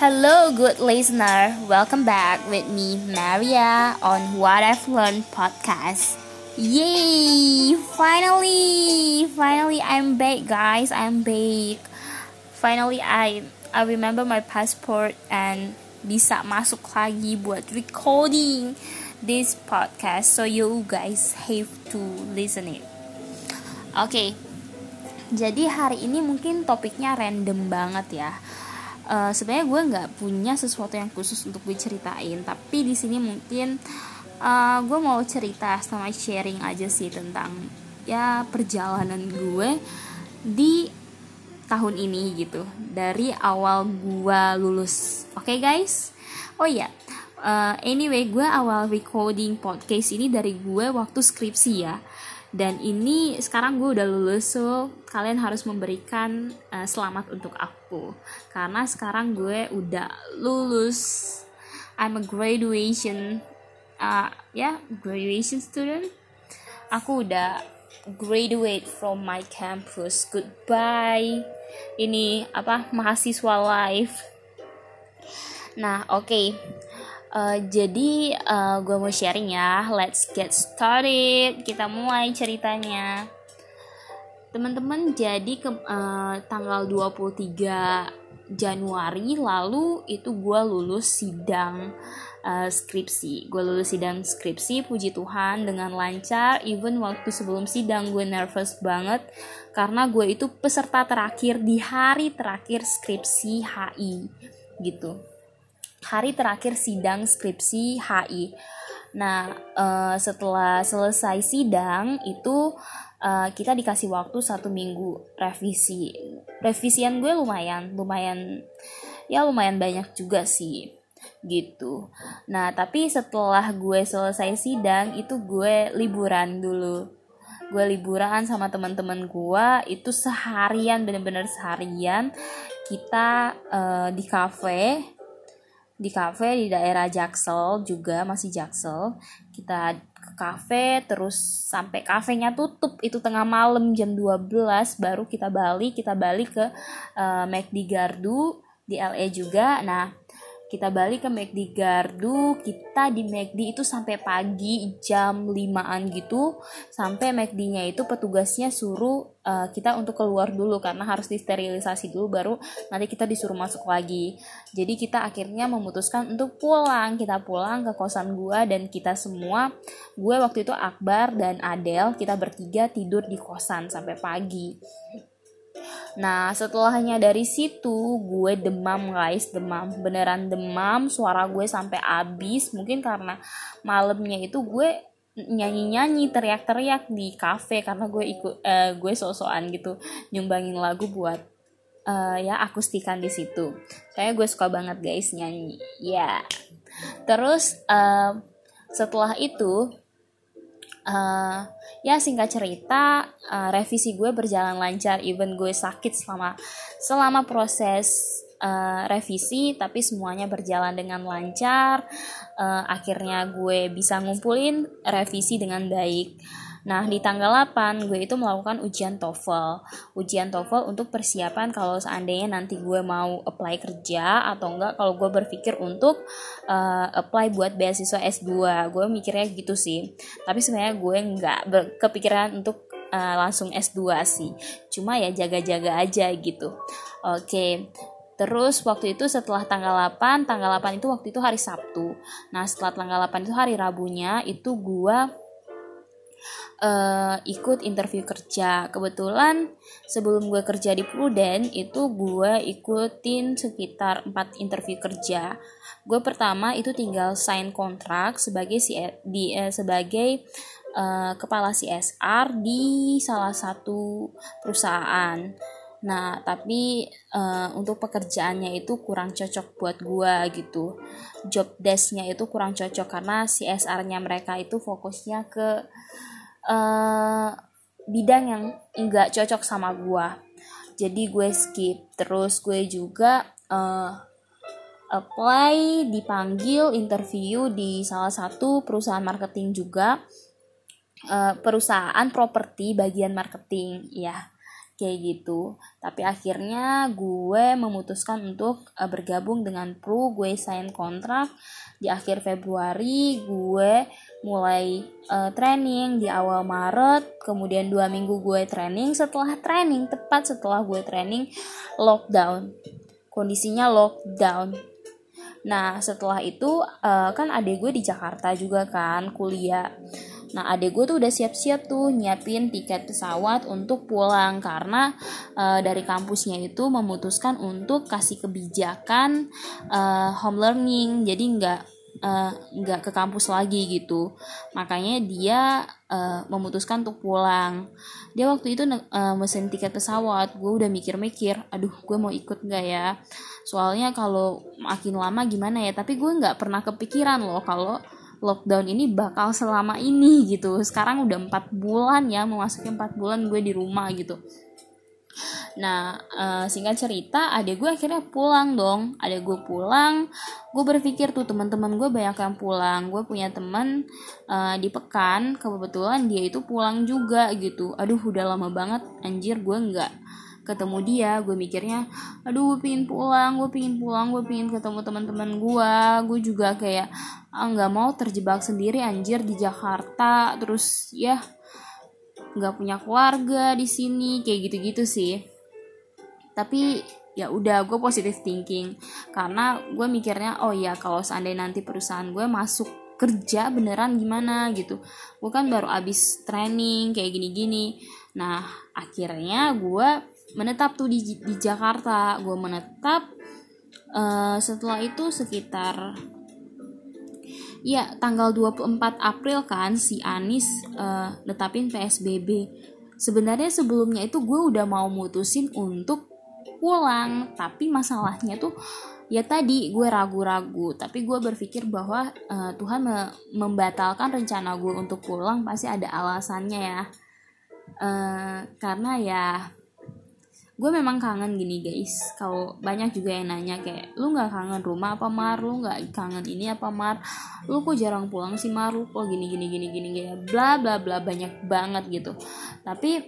Hello, good listener. Welcome back with me, Maria, on What I've Learned podcast. Yay! Finally, finally, I'm back, guys. I'm back. Finally, I I remember my passport and bisa masuk lagi buat recording this podcast. So you guys have to listen it. Okay. Jadi hari ini mungkin topiknya random banget ya uh, sebenarnya gue nggak punya sesuatu yang khusus untuk gue ceritain tapi di sini mungkin uh, gue mau cerita sama sharing aja sih tentang ya perjalanan gue di tahun ini gitu. Dari awal gue lulus oke okay, guys? Oh ya yeah. uh, anyway gue awal recording podcast ini dari gue waktu skripsi ya. Dan ini sekarang gue udah lulus so kalian harus memberikan uh, selamat untuk aku karena sekarang gue udah lulus. I'm a graduation uh, ya yeah, graduation student. Aku udah graduate from my campus. Goodbye. Ini apa mahasiswa life. Nah oke. Okay Uh, jadi uh, gue mau sharing ya. Let's get started. Kita mulai ceritanya Teman-teman jadi ke uh, tanggal 23 Januari lalu itu gue lulus sidang uh, skripsi Gue lulus sidang skripsi puji Tuhan dengan lancar Even waktu sebelum sidang gue nervous banget Karena gue itu peserta terakhir di hari terakhir skripsi HI gitu hari terakhir sidang skripsi HI. Nah, uh, setelah selesai sidang itu uh, kita dikasih waktu satu minggu revisi. Revisian gue lumayan, lumayan, ya lumayan banyak juga sih gitu. Nah, tapi setelah gue selesai sidang itu gue liburan dulu. Gue liburan sama teman-teman gue itu seharian bener-bener seharian kita uh, di cafe di kafe di daerah Jaksel juga masih Jaksel. Kita ke kafe terus sampai kafenya tutup itu tengah malam jam 12 baru kita balik. Kita balik ke uh, McD Gardu di LA juga. Nah kita balik ke McD Gardu kita di McD itu sampai pagi jam 5an gitu. Sampai McD-nya itu petugasnya suruh uh, kita untuk keluar dulu karena harus disterilisasi dulu baru nanti kita disuruh masuk lagi. Jadi kita akhirnya memutuskan untuk pulang. Kita pulang ke kosan gua dan kita semua gue waktu itu Akbar dan Adel kita bertiga tidur di kosan sampai pagi Nah setelahnya dari situ gue demam guys demam beneran demam suara gue sampai habis mungkin karena malamnya itu gue nyanyi-nyanyi teriak-teriak di kafe karena gue ikut uh, gue sosokan gitu nyumbangin lagu buat uh, ya akustikan di situ. Kayak gue suka banget guys nyanyi. Ya. Yeah. Terus uh, setelah itu uh, ya singkat cerita uh, revisi gue berjalan lancar even gue sakit selama selama proses uh, revisi tapi semuanya berjalan dengan lancar. Uh, akhirnya gue bisa ngumpulin revisi dengan baik Nah, di tanggal 8 gue itu melakukan ujian TOEFL. Ujian TOEFL untuk persiapan kalau seandainya nanti gue mau apply kerja atau enggak kalau gue berpikir untuk uh, apply buat beasiswa S2. Gue mikirnya gitu sih. Tapi sebenarnya gue enggak kepikiran untuk uh, langsung S2 sih. Cuma ya jaga-jaga aja gitu. Oke. Okay. Terus waktu itu setelah tanggal 8, tanggal 8 itu waktu itu hari Sabtu. Nah, setelah tanggal 8 itu hari Rabunya itu gue uh, ikut interview kerja. Kebetulan sebelum gue kerja di Pruden itu gue ikutin sekitar 4 interview kerja. Gue pertama itu tinggal sign kontrak sebagai si di uh, sebagai uh, kepala CSR di salah satu perusahaan. Nah, tapi uh, untuk pekerjaannya itu kurang cocok buat gue gitu. Job desknya itu kurang cocok karena CSR-nya mereka itu fokusnya ke uh, bidang yang enggak cocok sama gue jadi gue skip. Terus gue juga uh, apply dipanggil interview di salah satu perusahaan marketing juga. Uh, perusahaan properti bagian marketing ya kayak gitu. Tapi akhirnya gue memutuskan untuk uh, bergabung dengan Pro gue sign kontrak di akhir Februari gue mulai uh, training. Di awal Maret kemudian dua minggu gue training. Setelah training tepat setelah gue training lockdown. Kondisinya lockdown. Nah setelah itu uh, kan adik gue di Jakarta juga kan kuliah Nah adek gue tuh udah siap-siap tuh nyiapin tiket pesawat untuk pulang karena uh, dari kampusnya itu memutuskan untuk kasih kebijakan uh, home learning. Jadi nggak uh, nggak ke kampus lagi gitu. Makanya dia uh, memutuskan untuk pulang. Dia waktu itu uh, mesin tiket pesawat. Gue udah mikir-mikir aduh gue mau ikut nggak ya? Soalnya kalau makin lama gimana ya? Tapi gue nggak pernah kepikiran loh kalau lockdown ini bakal selama ini gitu sekarang udah empat bulan ya memasuki empat bulan gue di rumah gitu Nah, uh, singkat cerita, adik gue akhirnya pulang dong. Adik gue pulang, gue berpikir tuh teman-teman gue banyak yang pulang. Gue punya teman uh, di pekan, kebetulan dia itu pulang juga gitu. Aduh, udah lama banget, anjir gue nggak ketemu dia gue mikirnya aduh gue pingin pulang gue pingin pulang gue pingin ketemu teman-teman gue gue juga kayak ah, nggak ah, mau terjebak sendiri anjir di Jakarta. Terus ya nggak punya keluarga di sini kayak gitu-gitu sih. Tapi ya udah gue positive thinking. Karena gue mikirnya oh ya kalau seandainya nanti perusahaan gue masuk kerja beneran gimana? Gitu. Gue kan baru abis training kayak gini-gini. Nah akhirnya gue menetap tuh di di Jakarta. Gue menetap uh, setelah itu sekitar ya tanggal 24 April kan si Anis uh, netapin PSBB sebenarnya sebelumnya itu gue udah mau mutusin untuk pulang tapi masalahnya tuh ya tadi gue ragu-ragu. Tapi gue berpikir bahwa uh, Tuhan me membatalkan rencana gue untuk pulang pasti ada alasannya ya. Uh, karena ya gue memang kangen gini guys. Kalau banyak juga yang nanya kayak lu nggak kangen rumah apa mar? Lu nggak kangen ini apa mar? Lu kok jarang pulang sih mar? Lu kok gini gini gini gini kayak bla bla bla banyak banget gitu. Tapi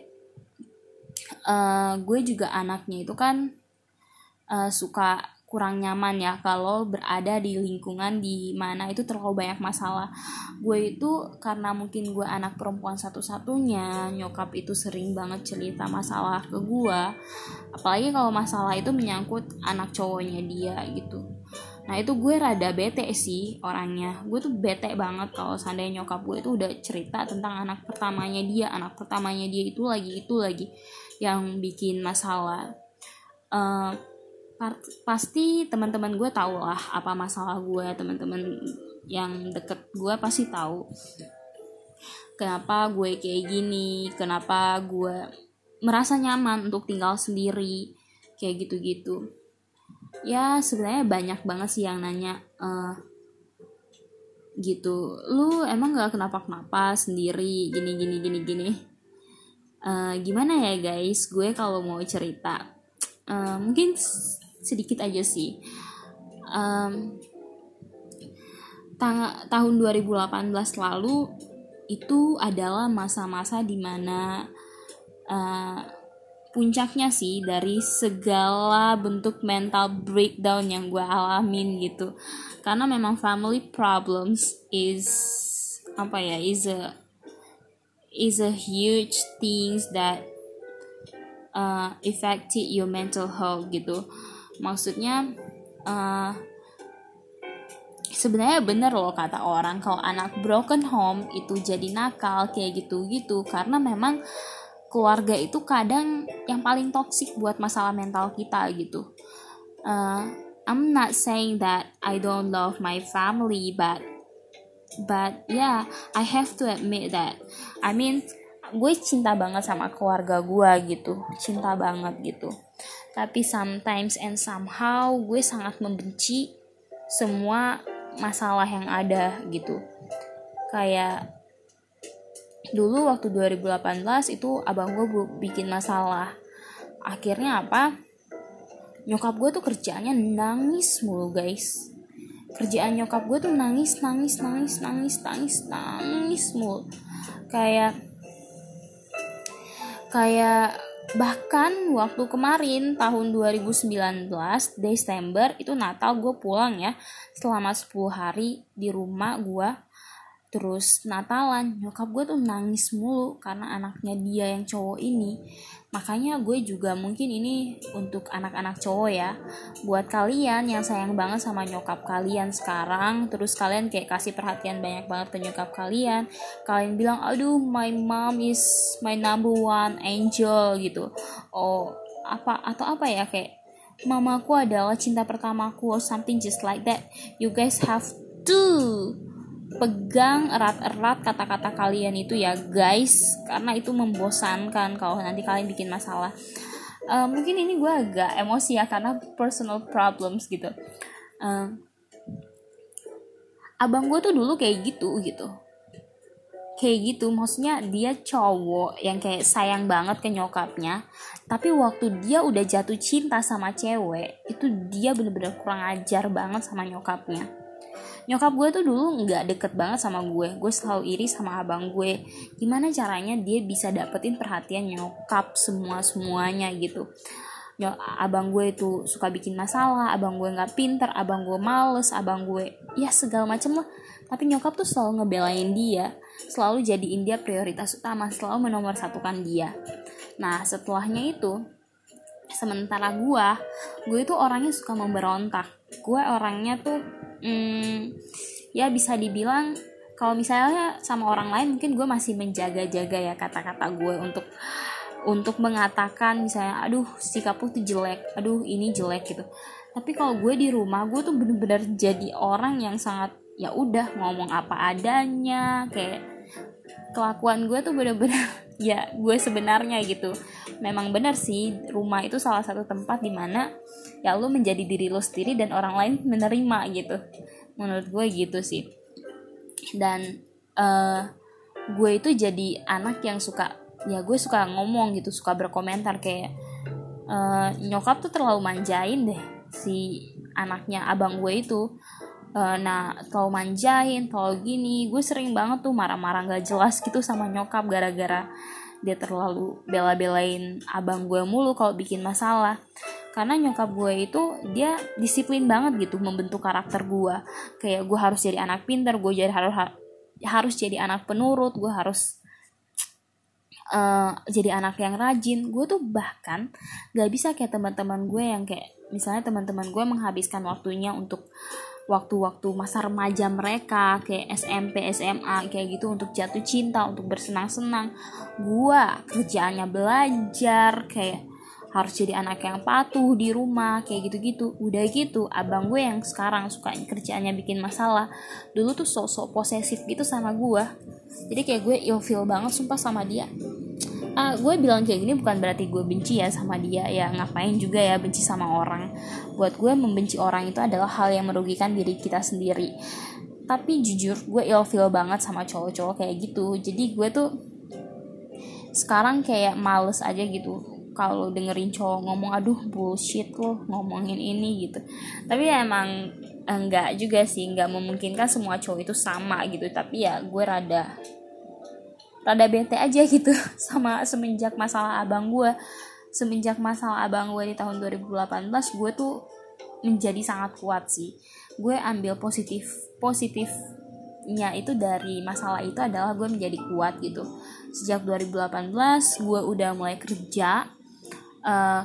uh, gue juga anaknya itu kan uh, suka kurang nyaman ya kalau berada di lingkungan di mana itu terlalu banyak masalah. Gue itu karena mungkin gue anak perempuan satu-satunya nyokap itu sering banget cerita masalah ke gue. Apalagi kalau masalah itu menyangkut anak cowoknya dia gitu. Nah itu gue rada bete sih orangnya. Gue tuh bete banget kalau seandainya nyokap gue itu udah cerita tentang anak pertamanya dia anak pertamanya dia itu lagi itu lagi yang bikin masalah. Uh, pasti teman-teman gue tahu lah apa masalah gue. Teman-teman yang deket gue pasti tahu kenapa gue kayak gini kenapa gue merasa nyaman untuk tinggal sendiri kayak gitu-gitu. Ya sebenarnya banyak banget sih yang nanya uh, gitu. Lu emang gak kenapa kenapa sendiri? Gini gini gini gini. Uh, gimana ya guys? Gue kalau mau cerita uh, mungkin sedikit aja sih. Um, ta tahun 2018 lalu itu adalah masa-masa di mana uh, puncaknya sih dari segala bentuk mental breakdown yang gue alamin gitu. Karena memang family problems is apa ya is a is a huge things that uh, affected your mental health gitu maksudnya uh, sebenarnya bener loh kata orang kalau anak broken home itu jadi nakal kayak gitu-gitu karena memang keluarga itu kadang yang paling toksik buat masalah mental kita gitu. Uh, I'm not saying that I don't love my family, but but yeah, I have to admit that. I mean, gue cinta banget sama keluarga gue gitu, cinta banget gitu tapi sometimes and somehow gue sangat membenci semua masalah yang ada gitu. Kayak dulu waktu 2018 itu abang gue bikin masalah. Akhirnya apa? Nyokap gue tuh kerjaannya nangis mulu guys. Kerjaan nyokap gue tuh nangis nangis nangis nangis nangis nangis mulu. Kayak kayak bahkan waktu kemarin tahun 2019 Desember itu Natal gue pulang ya. Selama 10 hari di rumah gue terus Natalan. Nyokap gue tuh nangis mulu karena anaknya dia yang cowok ini makanya gue juga mungkin ini untuk anak-anak cowok ya. Buat kalian yang sayang banget sama nyokap kalian sekarang terus kalian kayak kasih perhatian banyak banget ke nyokap kalian kalian bilang aduh my mom is my number one angel gitu. Oh apa atau apa ya kayak mamaku adalah cinta pertamaku or something just like that. You guys have to pegang erat-erat kata-kata kalian itu ya guys. Karena itu membosankan kalau nanti kalian bikin masalah. Uh, mungkin ini gue agak emosi ya karena personal problems gitu. Uh, abang gue tuh dulu kayak gitu gitu. Kayak gitu maksudnya dia cowok yang kayak sayang banget ke nyokapnya tapi waktu dia udah jatuh cinta sama cewek itu dia bener-bener kurang ajar banget sama nyokapnya nyokap gue tuh dulu nggak deket banget sama gue. Gue selalu iri sama abang gue. Gimana caranya dia bisa dapetin perhatian nyokap semua semuanya gitu? Nyok, abang gue itu suka bikin masalah abang gue nggak pinter abang gue males abang gue ya segala macem lah. Tapi nyokap tuh selalu ngebelain dia selalu jadiin dia prioritas utama selalu menomorsatukan dia. Nah setelahnya itu sementara gue gue itu orangnya suka memberontak. Gue orangnya tuh hmm, ya bisa dibilang kalau misalnya sama orang lain mungkin gue masih menjaga-jaga ya kata-kata gue untuk untuk mengatakan misalnya aduh sikapku tuh jelek aduh ini jelek gitu. Tapi kalau gue di rumah gue tuh bener-bener jadi orang yang sangat ya udah ngomong apa adanya kayak kelakuan gue tuh bener-bener ya gue sebenarnya gitu memang benar sih rumah itu salah satu tempat di mana ya lo menjadi diri lo sendiri dan orang lain menerima gitu. Menurut gue gitu sih. Dan uh, gue itu jadi anak yang suka ya gue suka ngomong gitu suka berkomentar kayak uh, nyokap tuh terlalu manjain deh si anaknya abang gue itu. Uh, nah terlalu manjain terlalu gini gue sering banget tuh marah-marah gak jelas gitu sama nyokap gara-gara dia terlalu bela-belain abang gue mulu kalau bikin masalah. Karena nyokap gue itu dia disiplin banget gitu membentuk karakter gue. Kayak gue harus jadi anak pinter gue jadi harus harus jadi anak penurut gue harus uh, jadi anak yang rajin. Gue tuh bahkan gak bisa kayak teman-teman gue yang kayak misalnya teman-teman gue menghabiskan waktunya untuk waktu-waktu masa remaja mereka kayak SMP SMA kayak gitu untuk jatuh cinta untuk bersenang-senang. Gue kerjaannya belajar kayak harus jadi anak yang patuh di rumah kayak gitu-gitu. Udah gitu abang gue yang sekarang suka kerjaannya bikin masalah. Dulu tuh sok-sok posesif gitu sama gue jadi kayak gue ilfeel banget sumpah sama dia uh, gue bilang kayak gini bukan berarti gue benci ya sama dia. Ya ngapain juga ya benci sama orang? Buat gue membenci orang itu adalah hal yang merugikan diri kita sendiri. Tapi jujur gue ilfeel banget sama cowok-cowok kayak gitu. Jadi gue tuh sekarang kayak males aja gitu. Kalau dengerin cowok ngomong aduh bullshit loh ngomongin ini gitu. Tapi ya emang enggak juga sih. Enggak memungkinkan semua cowok itu sama gitu. Tapi ya gue rada rada bete aja gitu sama semenjak masalah abang gue semenjak masalah abang gue di tahun 2018 gue tuh menjadi sangat kuat sih. Gue ambil positif positifnya itu dari masalah itu adalah gue menjadi kuat gitu. Sejak 2018 gue udah mulai kerja uh,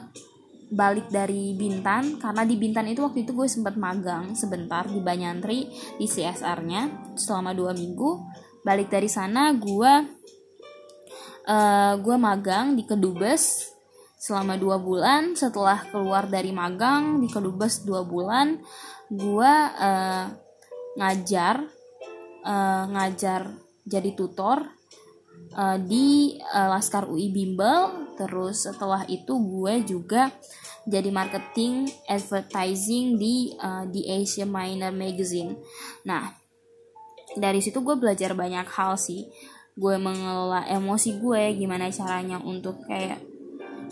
balik dari Bintan karena di Bintan itu waktu itu gue sempat magang sebentar di Banyantri di CSR-nya selama dua minggu balik dari sana gue uh, gue magang di Kedubes selama dua bulan. Setelah keluar dari magang di Kedubes dua bulan gue uh, ngajar uh, ngajar jadi tutor uh, di uh, Laskar UI Bimbel. Terus setelah itu gue juga jadi marketing advertising di uh, di Asia Minor Magazine. Nah dari situ gue belajar banyak hal sih. Gue mengelola emosi gue gimana caranya untuk kayak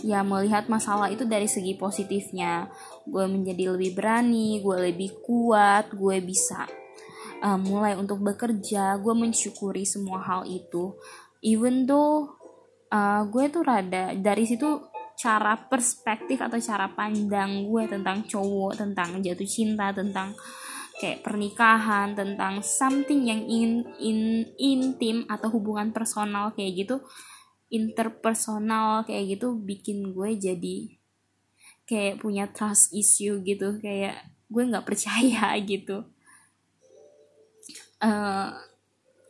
ya melihat masalah itu dari segi positifnya. Gue menjadi lebih berani gue lebih kuat gue bisa uh, mulai untuk bekerja. Gue mensyukuri semua hal itu. Even though uh, gue tuh rada dari situ cara perspektif atau cara pandang gue tentang cowok tentang jatuh cinta tentang kayak pernikahan tentang something yang in, in intim atau hubungan personal kayak gitu interpersonal kayak gitu bikin gue jadi kayak punya trust issue gitu kayak gue nggak percaya gitu uh,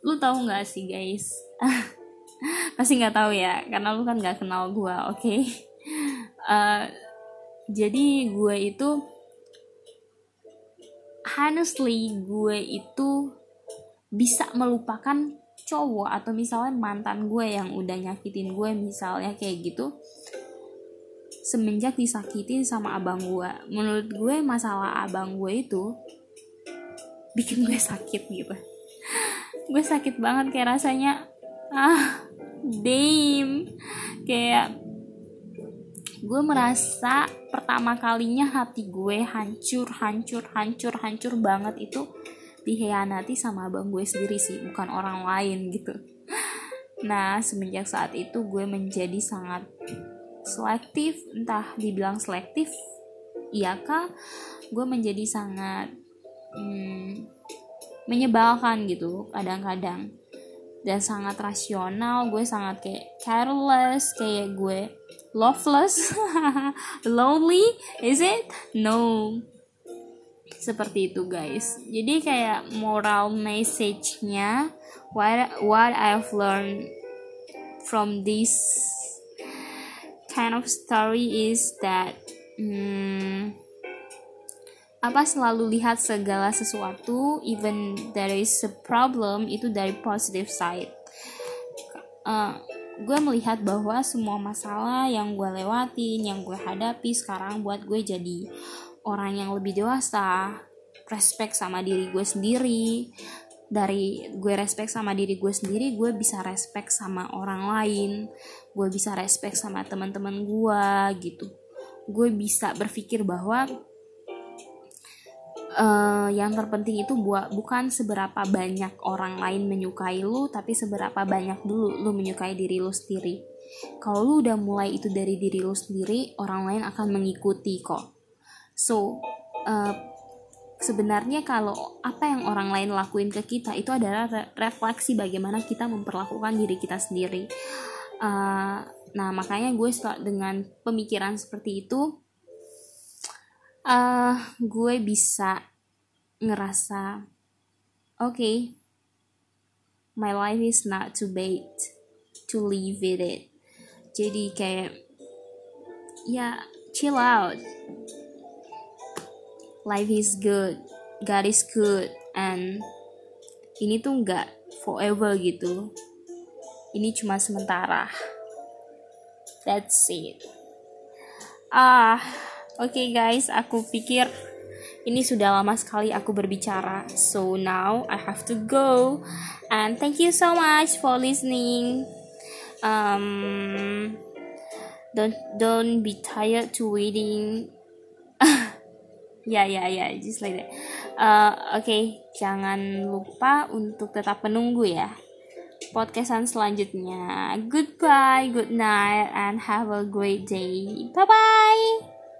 lu tahu nggak sih guys pasti nggak tahu ya karena lu kan nggak kenal gue oke okay? uh, jadi gue itu honestly gue itu bisa melupakan cowok atau misalnya mantan gue yang udah nyakitin gue misalnya kayak gitu semenjak disakitin sama abang gue. Menurut gue masalah abang gue itu bikin gue sakit gitu. Gue sakit banget kayak rasanya ah damn. Kayak gue merasa pertama kalinya hati gue hancur hancur hancur hancur banget itu dihianati sama abang gue sendiri sih bukan orang lain gitu. Nah semenjak saat itu gue menjadi sangat selektif entah dibilang selektif iya kah? Gue menjadi sangat hmm, menyebalkan gitu kadang-kadang dan sangat rasional gue sangat kayak careless kayak gue loveless lonely is it? No. Seperti itu guys. Jadi kayak moral message-nya what what I've learned from this kind of story is that hmm, apa selalu lihat segala sesuatu even there is a problem itu dari positive side. Uh, gue melihat bahwa semua masalah yang gue lewatin yang gue hadapi sekarang buat gue jadi orang yang lebih dewasa respect sama diri gue sendiri. Dari gue respect sama diri gue sendiri gue bisa respect sama orang lain. Gue bisa respect sama teman-teman gue gitu. Gue bisa berpikir bahwa uh, yang terpenting itu buat bukan seberapa banyak orang lain menyukai lu tapi seberapa banyak dulu lu menyukai diri lu sendiri. Kalau lu udah mulai itu dari diri lu sendiri orang lain akan mengikuti kok. So uh, sebenarnya kalau apa yang orang lain lakuin ke kita itu adalah re refleksi bagaimana kita memperlakukan diri kita sendiri. Uh, nah makanya gue dengan pemikiran seperti itu uh, gue bisa ngerasa oke okay, my life is not too bad to live with it. Jadi kayak ya chill out. Life is good God is good and ini tuh nggak forever gitu. Ini cuma sementara. That's it. Ah Oke okay guys, aku pikir ini sudah lama sekali aku berbicara. So now I have to go. And thank you so much for listening. Um don't don't be tired to waiting. ya ya ya, just like that. Uh, Oke, okay, jangan lupa untuk tetap menunggu ya podcastan selanjutnya. Goodbye, good night, and have a great day. Bye bye.